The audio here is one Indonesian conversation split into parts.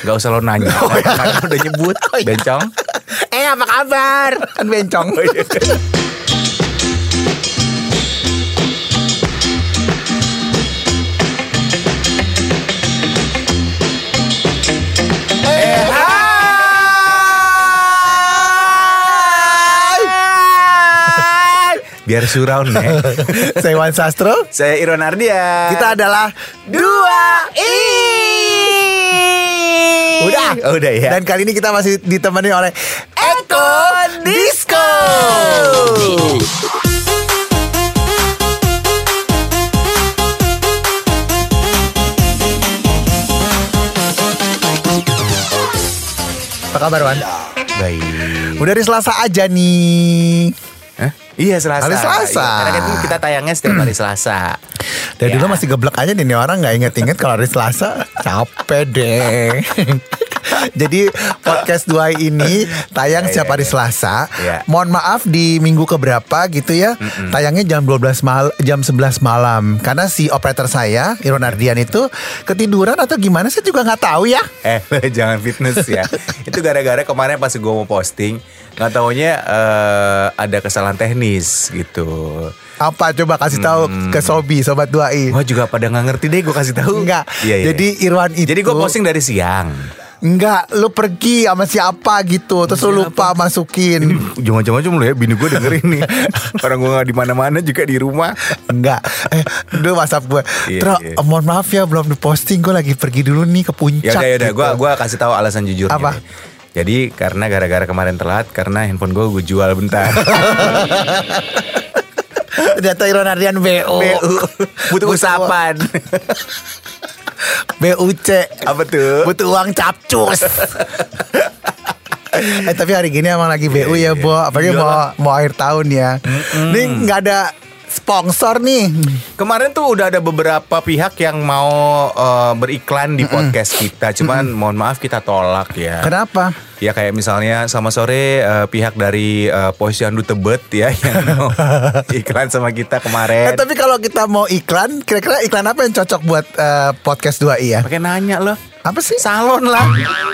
Gak usah lo nanya. Oh, iya. Karena udah nyebut bencong. Eh apa kabar? Kan bencong. Oh, iya. Eh, hai. Biar surround nih. Saya Wan Sastro. Saya Irwan Ardia. Kita adalah dua i. Udah, Oh, udah ya. Dan kali ini kita masih ditemani oleh Eko Disco. Apa kabar Wan? Baik. Udah hari Selasa aja nih. Hah? Iya Selasa. Hari Selasa. Iya, Karena kan kita tayangnya setiap hari Selasa. Dari Ya. dulu masih geblek aja nih, nih orang nggak inget-inget kalau hari Selasa. Capek deh. Jadi podcast dua ini tayang Iya, setiap iya, hari iya. Selasa. Iya. Mohon maaf di minggu keberapa gitu ya. Tayangnya jam 12 mal jam 11 malam. Karena si operator saya, Irwan Ardian itu ketiduran atau gimana saya juga nggak tahu ya. Eh, jangan fitness ya. Itu gara-gara kemarin pas gue mau posting, nggak taunya eh, ada kesalahan teknis gitu. Apa coba kasih tahu ke Sobi sobat 2i. Wah juga pada nggak ngerti deh gue kasih tahu. Enggak. Iya, iya. Jadi Irwan itu Jadi gue posting dari siang. Enggak, lu pergi sama siapa gitu, terus lu lupa masukin. Jangan-jangan cuma lu ya bini gue dengerin nih. Orang gue nggak di mana-mana juga di rumah. Enggak, eh dulu WhatsApp gue. Iya, Tro, iya. mohon maaf ya belum diposting, gue lagi pergi dulu nih ke Ya puncak. ya udah gitu. gue gua kasih tahu alasan jujurnya. Apa? nih. Jadi karena gara-gara kemarin telat karena handphone gue gue jual bentar. Ternyata Iron Ardian BO. BU butuh usapan. BUC. Apa tuh? Butuh uang capcus. eh tapi hari gini emang lagi BU ya, Iya, iya. Bo. Apalagi mau Iyalah. mau akhir tahun ya. Ini nggak ada sponsor nih. Kemarin tuh udah ada beberapa pihak yang mau eh, beriklan di podcast kita, cuman mohon maaf kita tolak ya. Kenapa? Ya kayak misalnya sama sore eh, pihak dari eh, Posyandu Tebet ya yang mau iklan sama kita Eh, kemarin. tapi kalau kita mau iklan, kira-kira iklan apa yang cocok buat eh, podcast 2i ya? Pakai nanya loh. Apa sih? Salon lah.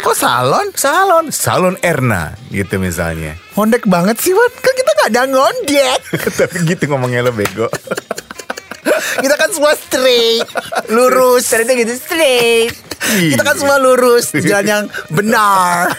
Kok salon? Salon, salon Erna gitu misalnya. Ngondek banget sih Wan Kan kita ada ngondek Tapi gitu ngomongnya lo bego. Kita kan semua straight Lurus Ternyata gitu straight. Kita kan semua lurus di Jalan yang benar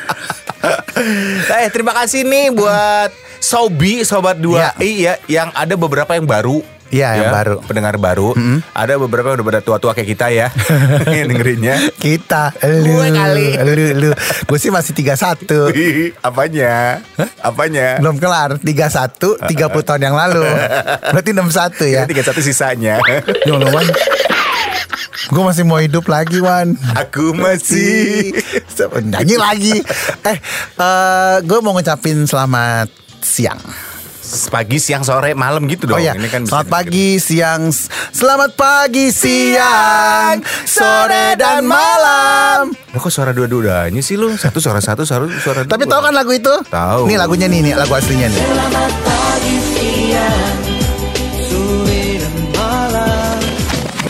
Eh terima kasih nih buat Sobi Sobat 2 Ya. Iya yang ada beberapa yang baru Iya, yang baru. Pendengar baru. Ada beberapa yang udah pada tua-tua kayak kita ya Yang dengerinnya. Kita Lu Gue kali. Lu lu Gue sih masih 31 Ih, Apanya? Apanya? Belum kelar 31 30 tahun yang lalu. Berarti 61 ya? Tiga satu sisanya. Ya Allah Wan. Gue masih mau hidup lagi Wan. Aku masih Nyanyi lagi. Eh eh, Gue mau ngucapin selamat siang Pagi, siang, sore, malam gitu dong Oh ya, Ini kan selamat pagi, siang, selamat pagi, siang, sore dan malam. Lo kok suara dua-duanya sih lo? Satu suara satu, suara suara Tapi dua. tahu kan lagu itu? Tahu. Nih lagunya nih, nih lagu aslinya nih.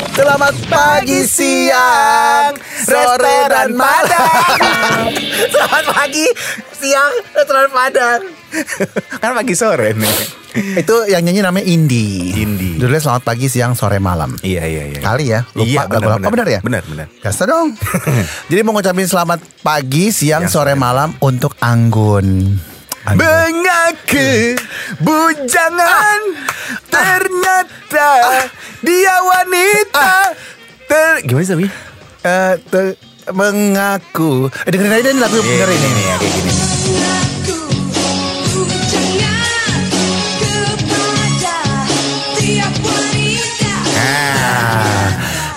Selamat pagi, siang, sore dan malam. Selamat pagi, siang, restoran Padang. kan pagi sore nih. Itu yang nyanyi namanya Indi. Indi. Judulnya Selamat Pagi, Siang, Sore, Malam. Iya iya iya. Kali ya, lupa Iya lagu benar apa benar ya? Benar benar. Biasa dong. Jadi mau ngucapin selamat pagi, siang, Siang, sore, malam untuk Anggun. Anggun. Mengaku bujangan ternyata dia wanita. Ter gimana sih? Eh, te- mengaku. Eh, dengerin aja nih lagu bener ini. nih ya kayak gini.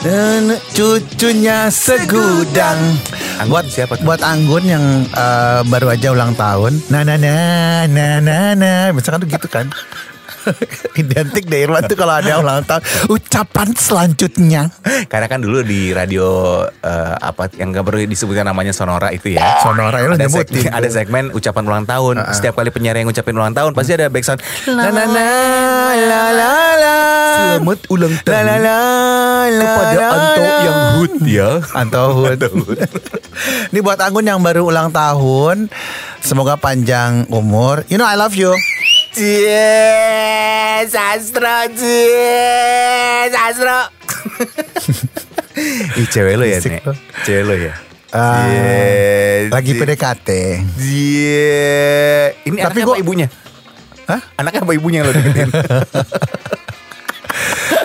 Dan cucunya segudang. Anggun buat siapa tuh? Buat Anggun yang eh, baru aja ulang tahun. Nah nah nah nah nah nah. Misalkan tuh gitu kan. Identik deh Irwan tuh kalau ada ulang tahun. Ucapan selanjutnya. Karena kan dulu di radio eh, apa yang gak perlu disebutkan namanya Sonora itu ya. Sonora, ya lu ada, segmen, ada segmen ucapan ulang tahun. Setiap kali penyiar yang ngucapin ulang tahun pasti ada backsound. Na na na la la la. Selamat ulang tahun. La la la la Kepada la, Anto la. yang hood ya. Anto Hood. Ini buat Anggun yang baru ulang tahun. Semoga panjang umur. You know I love you. Cie, sastro, cie, sastro. Ih, cewek lo ya, Nek? lo. Cewek lo ya? Ah, Cie, Lagi. PDKT. Cie. Ini Tapi anaknya gua- apa ibunya? Hah? Anaknya apa ibunya lo deketin?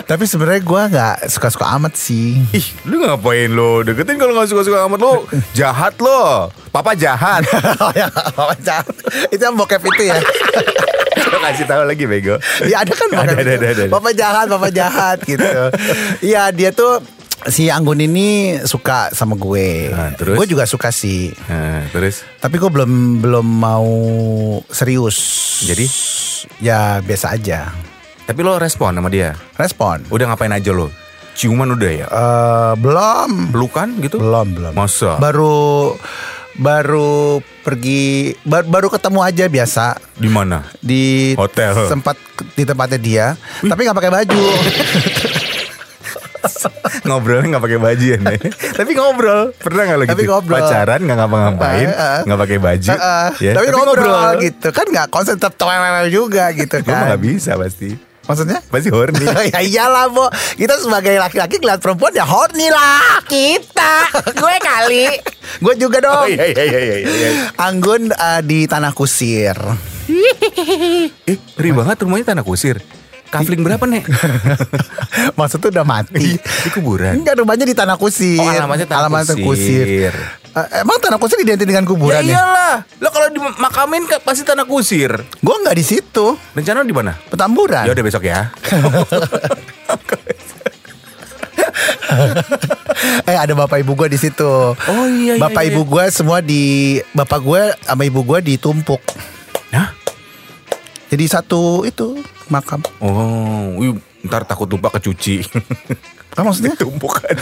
Tapi sebenarnya gue nggak suka-suka amat sih. Ih, lu ngapain lo deketin kalau gak suka-suka amat lo? Jahat lo. Papa jahat. oh ya, Papa jahat. Itu yang bokep itu ya. Lo kasih tahu lagi bego. Ya ada kan Ada, ada, ada, ada. Papa jahat, papa jahat gitu. Iya dia tuh si Anggun ini suka sama gue. Nah, terus? Gue juga suka sih. Nah, terus Tapi gue belum belum mau serius. Jadi? Ya biasa aja. tapi lo respon sama dia. Respon. Udah ngapain aja lo? Ciuman udah ya? Eh, belum. Pelukan gitu? Belum, belum. Masa? Baru baru pergi bar- baru ketemu aja biasa Di mana? di Hotel. sempat di tempatnya dia, tapi nggak pakai baju. Ngobrolnya nggak pakai baju ya, Nek? Tapi ngobrol. Pernah nggak lo gitu? Tapi ngobrol. Pacaran nggak ngapa-ngapain, Eh, eh. nggak pakai baju. Heeh. ya, tapi, ngobrol, gitu kan nggak konsen tetap juga gitu kan. nggak bisa pasti. Maksudnya? Pasti horny. ya iyalah Bo Kita sebagai laki-laki ngeliat perempuan ya horny lah Kita Gue kali Gue juga Oh dong iya iya iya iya. iya. Anggun eh, di Tanah Kusir Eh, ngeri banget rumahnya tanah kusir. Kafling berapa, Nek? Maksud tuh udah mati Di kuburan. Enggak rumahnya di Tanah Kusir Oh, alamatnya Tanah Alamatnya Kusir. Eh, Emang Tanah Kusir identik dengan Ya kuburan ya? iyalah. Lo kalau dimakamin pasti tanah kusir. Gue nggak di situ Rencana di mana? Petamburan Ya udah besok ya. Eh ada bapak ibu gue di situ. Oh, iya, iya, Bapak iya. ibu gue semua di bapak gue sama ibu gue ditumpuk. Hah? Jadi satu itu makam. Oh, wih, ntar takut lupa kecuci. Apa maksudnya? Tumpukan.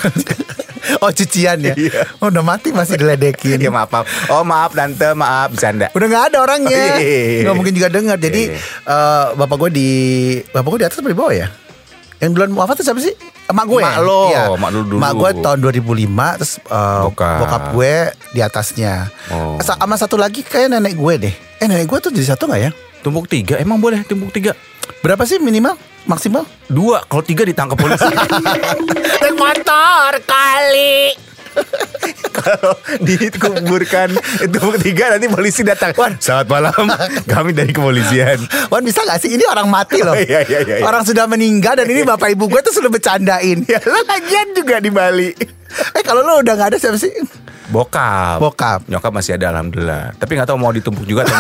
Oh cucian ya? Iya. Oh, udah mati masih diledekin. ya maaf, maaf. Oh maaf tante, maaf bercanda. Udah nggak ada orangnya. Oh, iya. Nggak mungkin juga dengar. Jadi eh, bapak gue di bapak gue di atas apa di bawah ya? Yang duluan wafat tuh siapa sih? Emak gue. Emak lo, Iya. emak lu dulu. Emak gue tahun 2005 terus eh, Bokap. bokap gue di atasnya. Oh. Sa- Sama satu lagi kayak nenek gue deh. Eh nenek gue tuh jadi satu nggak ya? Tumpuk tiga, emang boleh tumpuk tiga? Berapa sih minimal? Maksimal? Dua, kalau tiga ditangkap polisi. Naik motor kali. kalau dikuburkan tumpuk tiga nanti polisi datang. Wan, selamat malam. Kami dari kepolisian. Wan bisa gak sih? Ini orang mati loh. Oh, iya, iya, iya, iya. Orang sudah meninggal dan ini bapak ibu gue tuh sudah bercandain. Ya lo lagian juga di Bali. eh kalau lo udah gak ada siapa sih? Bokap. Bokap. Nyokap masih ada alhamdulillah. Tapi nggak tahu mau ditumpuk juga atau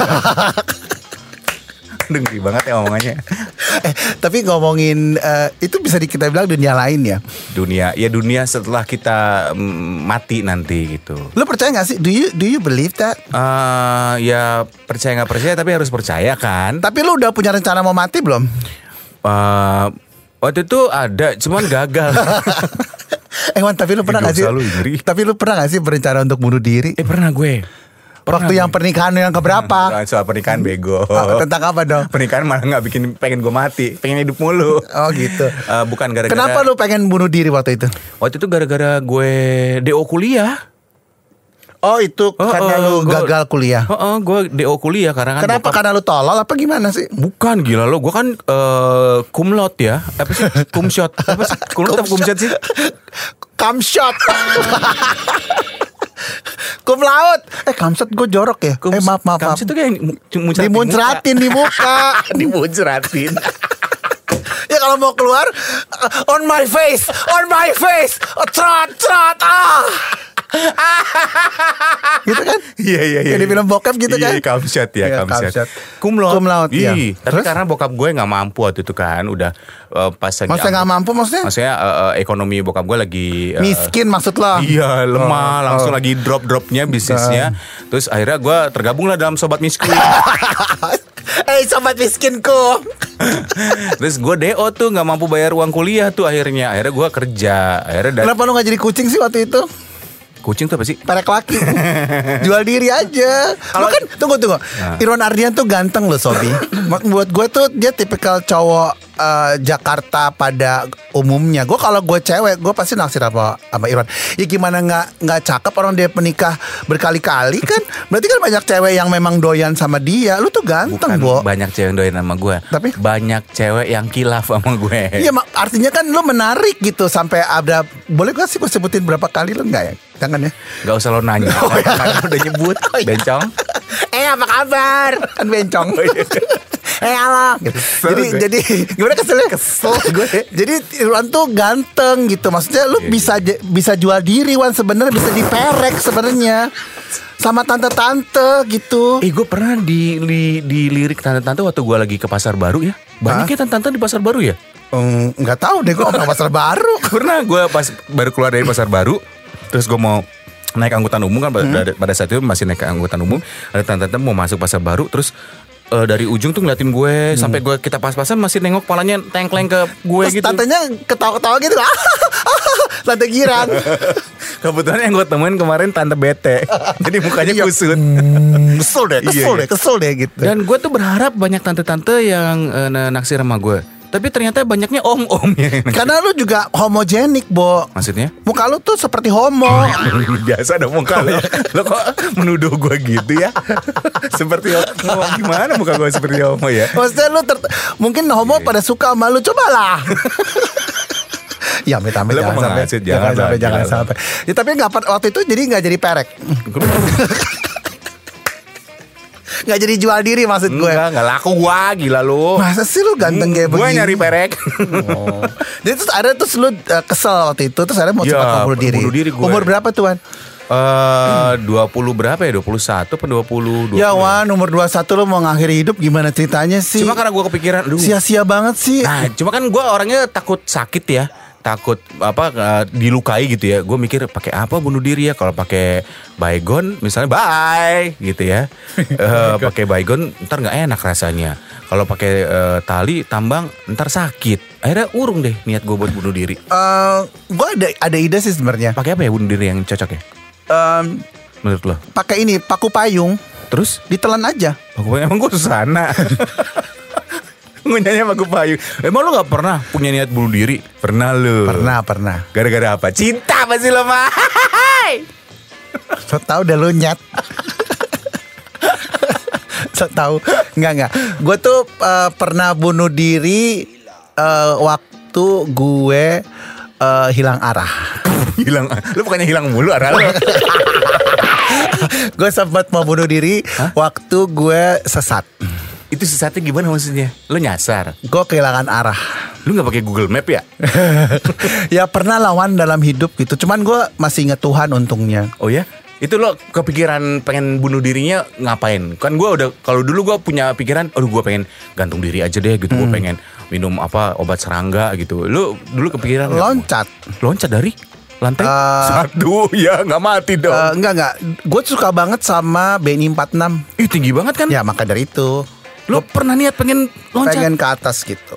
ngeri banget ya omongannya. Eh, tapi ngomongin eh, itu bisa di- kita bilang dunia lain ya. Dunia, ya dunia setelah kita mm, mati nanti gitu. Lo percaya gak sih? Do you do you believe that? eh ya percaya nggak percaya tapi harus percaya kan. Tapi lo udah punya rencana mau mati belum? Eh, waktu itu ada, cuman gagal. eh Wan, tapi lo pernah gak sih? lu. Tapi lo pernah gak sih berencana untuk bunuh diri? eh pernah gue. Pernah Waktu yang pernikahan yang keberapa? Nah, soal pernikahan bego. Ah, Tentang apa dong? Pernikahan malah nggak bikin pengen gue mati, pengen hidup mulu. Oh gitu. Eh, bukan gara-gara. Kenapa lo pengen bunuh diri waktu itu? Waktu itu gara-gara gue DO kuliah. Oh itu Oh, karena oh, lo gua- gagal kuliah. Heeh, gue DO kuliah karena kan Kenapa? bokap- Karena lo tolol apa gimana sih? Bukan gila lo, gue kan eh cum laude ya, apa sih cum shot, apa sih cum laude apa cum shot sih? Shot. Kum laut. Eh kamshot gue jorok ya. Cum- eh maaf maaf shot itu kayak mu- muncrat di muka. Dimuncratin di muka. dimuncratin. ya kalau mau keluar uh, on my face, on my face. Oh, trot trot ah. gitu kan? Iya iya iya. Kayak di film bokep gitu kan? Iya, ya, Iya, shot. shot. Cum laude. Cum laude, iya. Tapi Terus? karena bokap gue nggak mampu waktu itu kan, udah eh, pas lagi Maksudnya nggak mampu maksudnya? Maksudnya eh, eh, ekonomi bokap gue lagi eh, Miskin maksud lo? Iya lemah Oh, langsung oh. lagi drop dropnya bisnisnya terus akhirnya gue tergabung lah dalam sobat miskin Eh sobat miskinku. terus gue do tuh nggak mampu bayar uang kuliah tuh akhirnya akhirnya gue kerja akhirnya Kenapa lu gak jadi kucing sih waktu itu? Kucing tuh apa sih? Perek laki. Jual diri aja. Lu kan Tunggu tunggu. Nah. Irwan Ardian tuh ganteng loh Sobi. Buat gue tuh Dia tipikal cowok eh, Jakarta pada umumnya. Gue kalau gue cewek, gue pasti naksir sama sama Irwan. Ya gimana nggak nggak cakep orang dia menikah berkali-kali kan? Berarti kan banyak cewek yang memang doyan sama dia. Lu tuh ganteng, Bo. banyak cewek yang doyan sama gue. Tapi? banyak cewek yang kilaf sama gue. Iya, mak- artinya kan lu menarik gitu sampai ada boleh gak sih gue sebutin berapa kali lu nggak ya? Jangan ya. Gak usah lo nanya. Karena udah nyebut Oh, iya. bencong. eh apa kabar? Kan bencong. Eh Allah. Gitu. Jadi gue. jadi gimana keselnya? Kesel gue. jadi Irwan tuh ganteng gitu. Maksudnya lu Iya, bisa bisa jual diri Wan sebenarnya bisa diperek sebenarnya. Sama tante-tante gitu. Eh gue pernah di, li- di lirik tante-tante waktu gue lagi ke pasar baru ya. Banyak ya tante-tante di pasar baru ya. Hmm, nggak tahu deh gue orang pasar baru. Pernah gue pas baru keluar dari pasar baru. Terus gue mau naik angkutan umum kan pada, pada saat itu masih naik angkutan umum. Ada tante-tante mau masuk pasar baru. Terus eh, dari ujung tuh ngeliatin gue sampai gue kita pas-pasan masih nengok palanya tengkleng ke gue Terus gitu. tantenya ketawa-ketawa gitu. Tante girang. Kebetulan yang gue temuin kemarin tante bete. Jadi mukanya kusut. Hmm, kesel deh, kesel Iya, iya. deh, kesel deh gitu. Dan gue tuh berharap banyak tante-tante yang na- naksir sama gue. Tapi ternyata banyaknya om-om ya. Karena lu juga homogenik, Bo. Maksudnya? Muka lu tuh seperti homo. Biasa dong muka lo. Lo kok menuduh gue gitu ya? seperti homo gimana muka gue seperti homo ya? Maksudnya lu ter- mungkin homo pada suka sama lu cobalah. ya amit amit Lu jangan menghasut? jangan Jangan sampai jangan lah. sampai. Ya, tapi nggak waktu itu jadi nggak jadi perek, nggak jadi jual diri maksud gue. Enggak, enggak laku gua gila lu. Masa sih lu ganteng kayak Gue begini? nyari perek. Oh. Jadi terus ada terus lu uh, kesel waktu itu terus ada mau Ya, sempat bunuh diri. bunuh diri gue. Umur berapa tuan? Eh, 20 berapa ya? 21 apa 20? 20 Ya Wan umur 21 lu mau ngakhiri hidup gimana ceritanya sih? Cuma karena gue kepikiran, sia-sia banget sih. Nah, cuma kan gue orangnya takut sakit ya, takut apa eh, dilukai gitu ya. Gue mikir pakai apa bunuh diri ya? Kalau pakai baygon, misalnya bye gitu ya. Eh, pakai baygon, ntar nggak enak rasanya. Kalau pakai eh, tali tambang, ntar sakit. Akhirnya urung deh niat gue buat bunuh diri. Eh, gue ada ada ide sih sebenarnya. Pakai apa ya bunuh diri yang cocok ya? Em, Menurut lo? pakai ini paku payung Terus? ditelan aja. Aku emang gue susana. Ngunyahnya pakai payung. Emang lu gak pernah punya niat bunuh diri? Pernah lu. Pernah pernah. Gara-gara apa? Cinta pasti lo mah. So tau udah lu nyet. so tau nggak nggak. Gue tuh eh, pernah bunuh diri eh, waktu gue eh, hilang arah. hilang. Lu bukannya hilang mulu arah lu. gue sempat mau bunuh diri waktu gue sesat. Itu sesatnya gimana maksudnya? Lu nyasar. Gue kehilangan arah. Lu nggak pakai Google Map ya? ya pernah lawan dalam hidup gitu. Cuman gue masih inget Tuhan untungnya. Oh ya? Itu lo kepikiran pengen bunuh dirinya ngapain? Kan gue udah kalau dulu gue punya pikiran, aduh gue pengen gantung diri aja deh gitu. Gue pengen minum apa obat serangga gitu. Lu dulu kepikiran? Loncat. loncat dari lantai Eh, satu ya nggak mati dong. Eh, enggak enggak. Gue suka banget sama BNI 46. Ih tinggi banget kan? Ya maka dari itu Lo pernah niat pengen loncat? pengen ke atas gitu.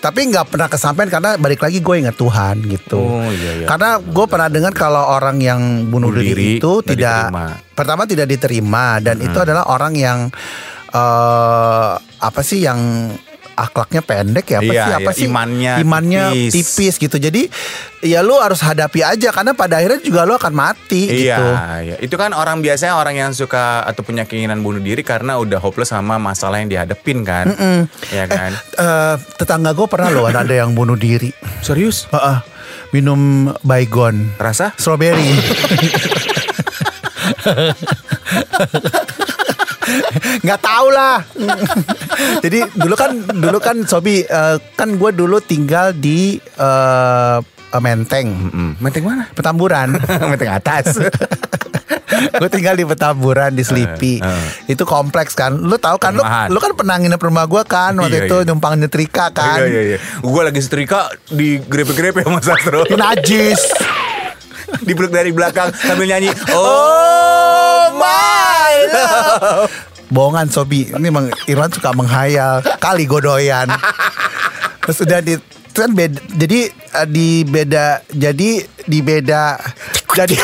Tapi nggak pernah kesampaian karena balik lagi gue ingat Tuhan gitu. Oh, iya, iya. Karena gue pernah dengar kalau orang yang bunuh Bunuh diri, diri itu tidak diterima. pertama tidak diterima dan itu adalah orang yang eh apa sih yang akhlaknya pendek ya apa Iya, sih apa iya, sih imannya imannya tipis. tipis. gitu. Jadi ya lu harus hadapi aja karena pada akhirnya juga lu akan mati Iya, gitu. iya. Itu kan orang biasanya orang yang suka atau punya keinginan bunuh diri karena udah hopeless sama masalah yang dihadepin kan. Iya kan? Eh, tetangga gue pernah loh ada yang bunuh diri. Serius? Heeh. minum baygon Rasa? strawberry. nggak tahu lah. Jadi dulu kan dulu kan Sobi eh, kan gue dulu tinggal di eh, Menteng, Mm, menteng mana? Petamburan. menteng atas. gue tinggal di Petamburan di Selipi. Eh, Itu kompleks kan. Lu tahu kan lu, lu kan pernah nginep rumah gue kan waktu Iya, itu iya. numpang nyetrika kan. Iya iya iya. Gue lagi setrika di grepe-grepe sama Sastro. Najis. Dipeluk dari belakang sambil nyanyi. Oh my love. Bohongan Sobi Ini emang Irwan suka menghayal Kali godoyan Terus udah di kan beda, jadi eh, di beda jadi di beda jadi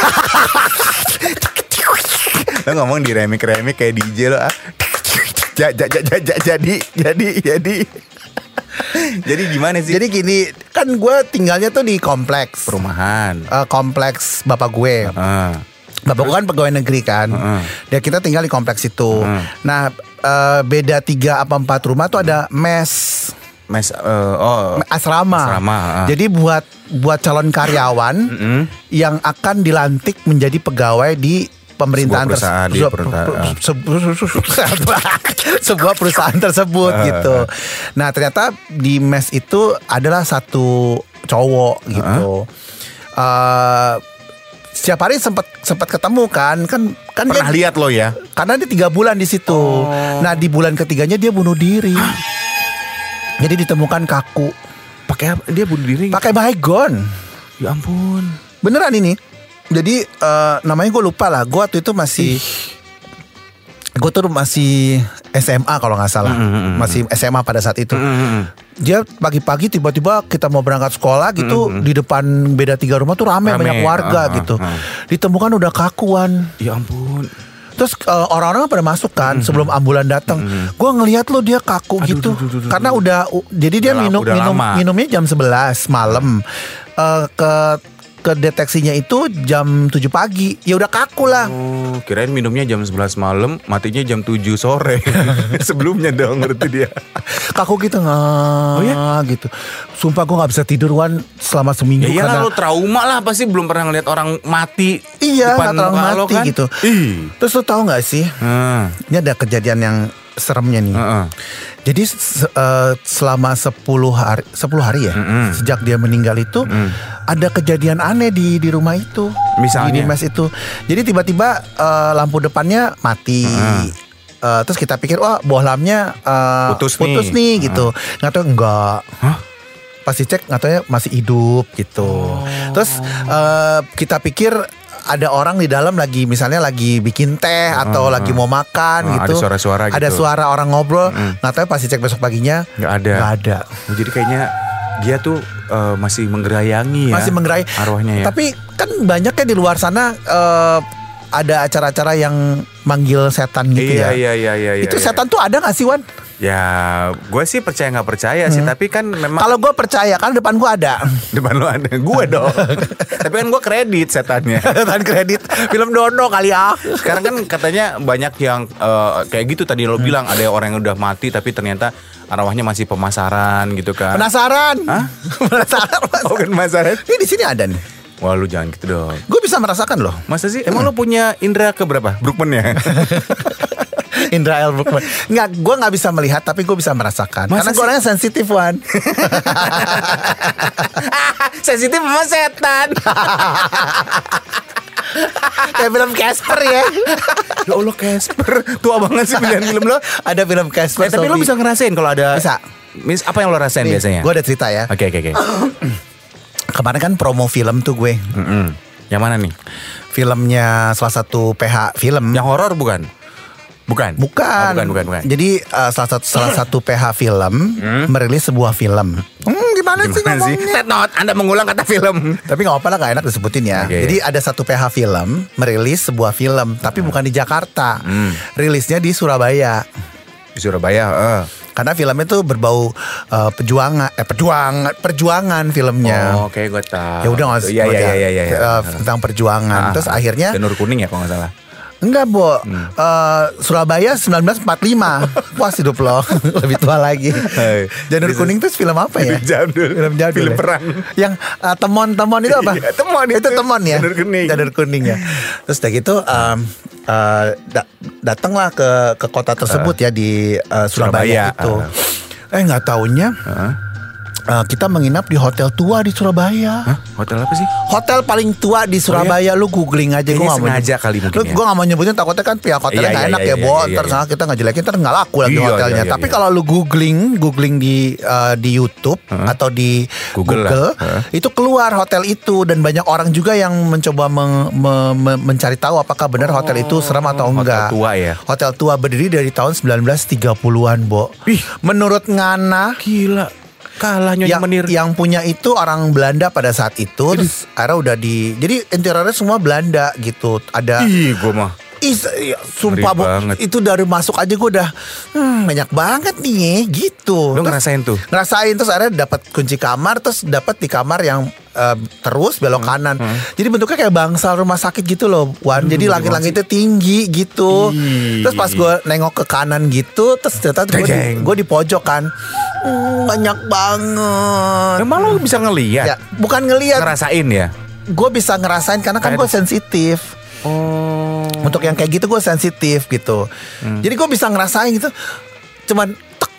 Lo ngomong di remik-remik kayak DJ lo ah. ja, ja, ja, ja, ja, jadi jadi jadi Jadi gimana sih? Jadi gini, kan gue tinggalnya tuh di kompleks. perumahan. Eh, kompleks bapak gue. Ah. Bapak gue kan pegawai negeri kan. Heeh. Dan kita tinggal di kompleks itu. Nah, eh, beda tiga apa empat rumah tuh ada mes Mes eh, oh asrama. Asrama, ah. Jadi buat buat calon karyawan Mm-mm. yang akan dilantik menjadi pegawai di pemerintahan Sebuah perusahaan, terse- di sebuah- perusahaan, ah. sebu- sebuah perusahaan tersebut Ah, gitu. Nah ternyata di mes itu adalah satu cowok gitu. Eh, setiap hari sempat sempat ketemu kan kan kan pernah dia, lihat lo ya? karena dia tiga bulan di situ. Oh. Nah di bulan ketiganya dia bunuh diri. Jadi ditemukan kaku. Pakai? Dia bunuh diri. Pakai baygon. Ya ampun. Beneran ini. Jadi eh, namanya gue lupa lah. Gue waktu itu masih gue tuh masih SMA kalau nggak salah. Masih SMA pada saat itu. Mm-mm. Dia pagi-pagi tiba-tiba kita mau berangkat sekolah gitu di depan beda tiga rumah tuh rame, Rame, banyak warga ah, gitu. ah. Ditemukan udah kakuan. Ya ampun. Terus eh, orang-orang pada masuk kan sebelum ambulan datang. Gue ngelihat lo dia kaku gitu. duh, duh, duh, Karena udah jadi dia Udah minum udah minum lama. minumnya jam 11 malam. Eh, ke ke deteksinya itu jam 7 pagi. Ya udah kaku lah. Oh, kirain minumnya jam 11 malam, matinya jam 7 sore. Sebelumnya dong ngerti dia. Kaku gitu nggak Oh ya? gitu. Sumpah gue nggak bisa tidur Wan selama seminggu Ya iyalah karena lo trauma lah pasti belum pernah ngeliat orang mati Iya, depan nggak lo mati kan. gitu. Ih. Terus lo tau gak sih? Ah, Ini ada kejadian yang seremnya nih. ah, ah. Jadi se- eh, selama 10 hari 10 hari ya Mm-mm. sejak dia meninggal itu ada kejadian aneh di di rumah itu. Misalnya? Di mes itu. Jadi tiba-tiba eh, lampu depannya mati. Eh, terus kita pikir wah bohlamnya eh, Putus nih. nih gitu. Nggak tahu enggak. Hah? Pas dicek nggak tahu ya masih hidup gitu. Terus eh, kita pikir ada orang di dalam lagi misalnya lagi bikin teh atau lagi mau makan Ah, gitu. ada suara-suara Ada gitu. suara orang ngobrol. Nggak tahu ya pas dicek besok paginya Nggak ada. Nggak ada. Jadi kayaknya dia tuh eh, masih menggerayangi ya. Masih menggerai arwahnya ya. Tapi kan banyaknya di luar sana eh, ada acara-acara yang manggil setan gitu iya, ya. iya iya iya Itu iya. setan tuh ada gak sih Wan? Ya, gue sih percaya nggak percaya sih, tapi kan memang Kalau gue percaya kan depan gue ada. depan lu ada gue dong. tapi kan gue kredit setannya. Setan kredit film Dono kali ya. Sekarang kan katanya banyak yang eh, kayak gitu tadi lo bilang ada orang yang udah mati tapi ternyata arwahnya masih pemasaran gitu kan. Penasaran? Hah? Penasaran? Oh kan pemasaran? Ini di sini ada nih. Wah lu jangan gitu dong. Gue bisa merasakan loh. Masa sih? Emang lo punya indera keberapa? Brookman ya? Indra L. Brookman. Nggak, gue nggak bisa melihat tapi gue bisa merasakan. Masa Karena gue orangnya sensitif Wan. Sensitif sama setan. Kayak film Casper ya. ya Allah Casper. Tua banget sih pilihan film lo. Ada film Casper. Eh, tapi lo bisa ngerasain kalau ada Bisa. Mis apa yang lo rasain biasanya? Gue ada cerita ya. Oke oke oke. Kemarin kan promo film tuh gue. Mm-mm. Yang mana nih? Filmnya salah satu PH film. Yang horor bukan? Bukan. Bukan. Oh, bukan bukan bukan. Jadi uh, salah satu salah satu PH film merilis sebuah film. Hmm, gimana, sih Gimana sih? ngomongnya? Ted Not, Anda mengulang kata film. Tapi nggak apa-apa lah gak enak disebutin ya. Oke. Jadi ada satu PH film merilis sebuah film, tapi bukan di Jakarta. Rilisnya di Surabaya. Di Surabaya, eh. Karena filmnya tuh berbau uh, perjuangan, eh perjuangan, perjuangan filmnya. Oh, oke gue tahu. Ya udah nggak usah- Iya iya iya iya iya. uh, tentang perjuangan. Ah, Terus ah. akhirnya Janur kuning ya kalau nggak salah. Enggak, Bo. Hmm. Eh, Surabaya 1945. Puas hidup lo. Lebih tua lagi. Hai. Janur Bisa- kuning itu film apa ya? Film jadul. Film jadul. Film ya? perang. Yang eh, temon-temon itu apa? Iya, temon itu. itu. temon ya. Janur kuning. Janur kuning ya. Terus udah gitu em, eh, da- datanglah ke ke kota tersebut ya di eh, Surabaya, Surabaya, itu. Eh nggak taunya Hah? Eh, kita menginap di hotel tua di Surabaya. Hah? Hotel apa sih? Hotel paling tua di Surabaya lu googling aja Kayaknya gua nggak mau nyebut. kali mungkin Lu ya. gua nggak mau nyebutin takutnya kan pihak hotelnya Iya, nggak iya, enak iya, ya, iya, Bo. iya, iya. kita nggak jelekin ntar nggak laku lagi Iya, hotelnya. iya, iya, Tapi iya. kalau lu googling, googling di eh, di YouTube atau di Google Google. Heeh. itu keluar hotel itu dan banyak orang juga yang mencoba meng- me- me- mencari tahu apakah benar hotel itu serem atau hotel enggak. tua ya? Hotel tua berdiri dari tahun 1930-an, Bo. Ih. Menurut Ngana Gila. Kalah Nyonya yang Menir. yang punya itu orang Belanda pada saat itu terus akhirnya udah di jadi interiornya semua Belanda gitu ada Ih, gue mah. Is, ya, sumpah banget. itu dari masuk aja gue udah hmm, banyak banget nih gitu. Lu Terus- ngerasain tuh? ngerasain terus akhirnya dapat kunci kamar terus dapat di kamar yang eh, terus belok Hmm, kanan. Jadi bentuknya kayak bangsal rumah sakit gitu loh, Wan. Jadi langit-langitnya tinggi gitu. Ih. Terus pas gue nengok ke kanan gitu, terus ternyata gue di, gue di pojok kan. Hmm, banyak banget. Emang lu bisa ngeliat? Ya, bukan ngelihat, Ngerasain ya? gue bisa ngerasain karena kan gue sensitif. Oh. Untuk yang kayak gitu gue sensitif gitu. Hmm. Jadi gue bisa ngerasain gitu. Cuman tek,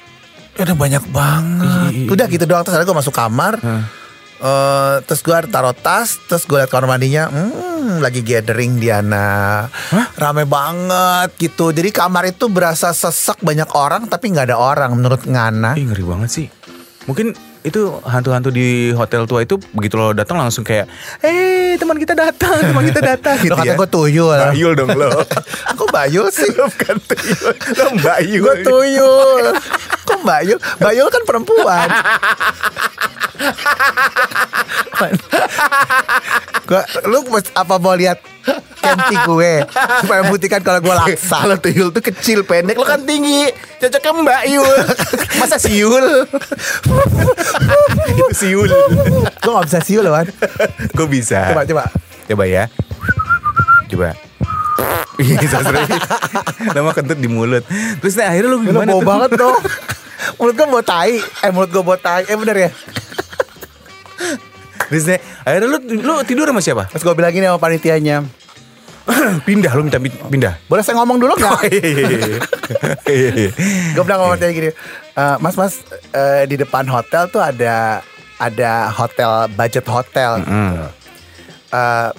udah banyak banget. Ih, ih, Udah gitu doang terus gue masuk kamar. Eh, terus gue taruh tas, terus gue liat kamar mandinya, hmm, lagi gathering Diana, rame banget gitu. Jadi kamar itu berasa sesek banyak orang, tapi nggak ada orang menurut Ngana. Ih ngeri banget sih. Mungkin itu hantu-hantu di hotel tua itu begitu lo datang langsung kayak, eh teman kita datang, teman kita datang gitu Lo kata ya. gue tuyul. Bayul dong lo. Aku bayul sih. Lo bukan tuyul, lo bayul. Gue tuyul. Kok bayul? Bayul kan perempuan. gua, lu apa mau lihat kenti gue supaya membuktikan kalau gue laksa. Kalau tuyul tuh kecil pendek lo kan tinggi Cocoknya Mbak Yul Masa siul Itu siul gue gak bisa siul loh kan. Gue bisa Coba coba. Coba ya Coba Iya Lama kentut di mulut Terus nah, akhirnya lu gimana bau tuh? banget dong. Mulut gue bau tai. Eh mulut gue bau tai. Eh bener ya. Terus akhirnya lu, lu tidur sama siapa? Terus gue bilang gini sama panitianya. pindah lu minta pi- pindah Boleh saya ngomong dulu gak? Iya. gue bilang sama panitianya gini. "Eh, mas mas eh, di depan hotel tuh ada ada hotel budget hotel. gitu. Eh,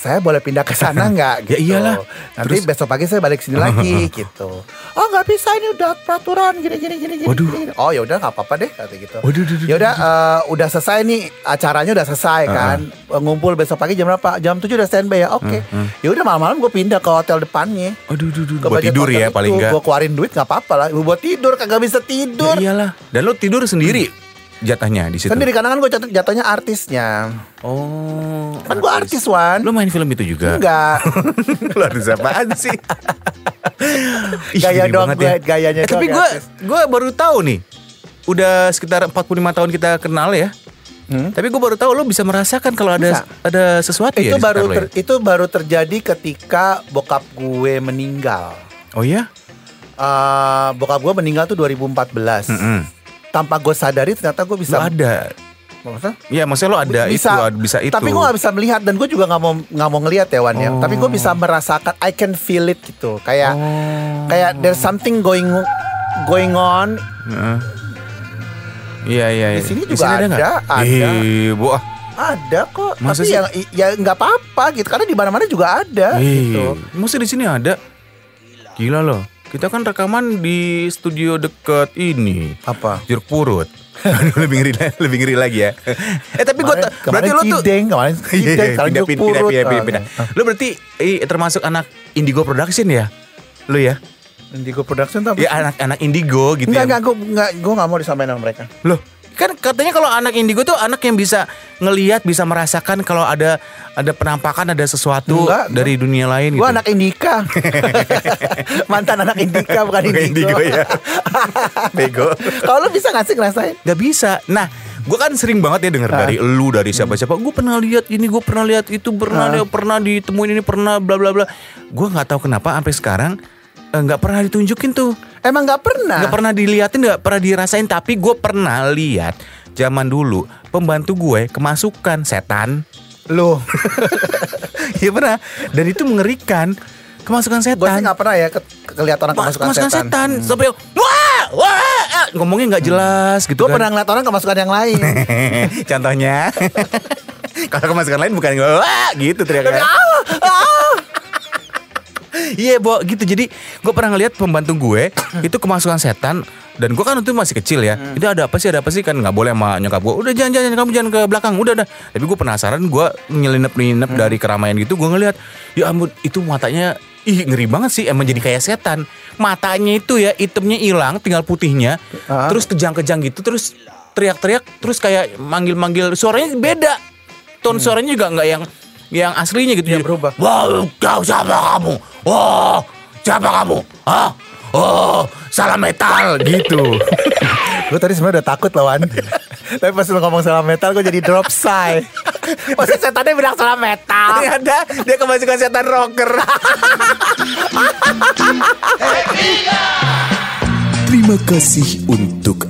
saya boleh pindah ke sana nggak? Ya Gitu. iyalah. Nanti Terus- besok pagi saya balik sini lagi gitu. Oh nggak bisa ini udah peraturan gini gini gini gini. Waduh. gini. Oh ya udah nggak apa-apa deh kata gitu. Waduh, duh, duh, Ya udah eh, udah selesai nih acaranya udah selesai kan. Eh, Ngumpul besok pagi jam berapa? Jam 7 udah standby ya. Oke. Ya udah malam-malam gue pindah ke hotel depannya. Aduh, duh, duh, Ke buat tidur ya itu. paling enggak. Gue keluarin duit nggak apa-apa lah. Buat tidur kagak bisa tidur. Ya iyalah. Dan lu tidur sendiri jatahnya di situ. Kan di kanan kan gue jatuh jatuhnya artisnya. Oh. Kan gue artis Wan. Lu main film itu juga? Enggak. Lu artis apaan sih? Ih, Gaya doang banget gue, gayanya Eh, tapi gue artis. gue baru tahu nih. Udah sekitar 45 tahun kita kenal ya. Tapi gue baru tahu lo bisa merasakan kalau ada Hmm? Bisa. ada sesuatu ya itu baru lo ya? ter- itu baru terjadi ketika bokap gue meninggal. Oh iya? Eh, bokap gue meninggal tuh 2014. Mm-mm. Tanpa gue sadari ternyata gue bisa ada. Maksudnya? Iya, maksudnya lo ada bisa, itu, bisa itu. Tapi gue gak bisa melihat dan gue juga nggak mau nggak mau ngelihat ya Wan ya. Oh. Tapi gue bisa merasakan, I can feel it gitu. Kayak Oh. kayak there's something going going on. Iya iya iya. Di sini juga ada, nggak? ada. Ih, bu, ah. Ada kok. Masa tapi sih? ya ya nggak apa-apa gitu karena di mana-mana juga ada Ih, gitu. Masa di sini ada? Gila loh. Kita kan rekaman di studio deket ini. Apa? Jeruk purut. Lebih ngeri lebih ngeri lagi ya. Eh tapi gue berarti lo tuh Cideng, kemarin Iya, iya, pindah, pindah, Purut. pindah, pindah, Oh, pindah. iya. Lo berarti eh, termasuk anak Indigo Production ya? Lo ya? Indigo Production tuh apa Ya anak-anak Indigo gitu Enggak, ya. enggak, gue enggak, gue enggak mau disampaikan sama mereka. Loh, kan katanya kalau anak indigo tuh anak yang bisa ngelihat, bisa merasakan kalau ada ada penampakan, ada sesuatu Enggak, dari dunia lain Gue gitu. anak Indika. Mantan anak Indika bukan Bukan Indigo. indigo ya. Bego. Kalau lu bisa nggak sih ngerasain? Gak bisa. Nah, gue kan sering banget ya dengar dari lu, dari siapa-siapa. Gue pernah lihat ini, gue pernah lihat itu, pernah Ah. lihat- pernah ditemuin ini, pernah bla bla bla. Gue nggak tahu kenapa sampai sekarang eh, nggak pernah ditunjukin tuh. Emang nggak pernah? nggak pernah diliatin nggak pernah dirasain tapi gue pernah lihat zaman dulu pembantu gue kemasukan setan. Lu. Iya pernah. Dan itu mengerikan. Kemasukan gue sih setan. nggak pernah ya ke kelihatan orang Ma- kemasukan, kemasukan setan. setan, sampai wah wah ah, ngomongnya nggak jelas gitu Gue kan. pernah ngeliat orang kemasukan yang lain. contohnya. Kalau kemasukan lain bukan wah gitu teriaknya Iya bo gitu. Jadi gue pernah ngeliat pembantu gue itu kemasukan setan dan gue kan itu masih kecil ya. Itu ada apa sih ada apa sih? Kan nggak boleh sama nyokap gue udah jangan jangan kamu jangan ke belakang. Udah udah. Tapi gue penasaran gue nyelinap nyelinap dari keramaian gitu gue ngeliat ya ampun itu matanya ih ngeri banget sih. Emang jadi kayak setan. Matanya itu ya itemnya hilang tinggal putihnya. Ah. terus kejang-kejang gitu terus teriak-teriak terus kayak manggil-manggil suaranya beda. Tone suaranya juga nggak yang yang aslinya gitu. Yang berubah. Wah, kau siapa kamu? Wah, siapa kamu? Hah? Oh, salah metal gitu. Gue tadi sebenarnya udah takut lawan. Tapi pas lu ngomong salah metal gue jadi drop sigh. Masa setannya bilang salah metal? Ternyata dia kemasukan setan rocker. Terima kasih untuk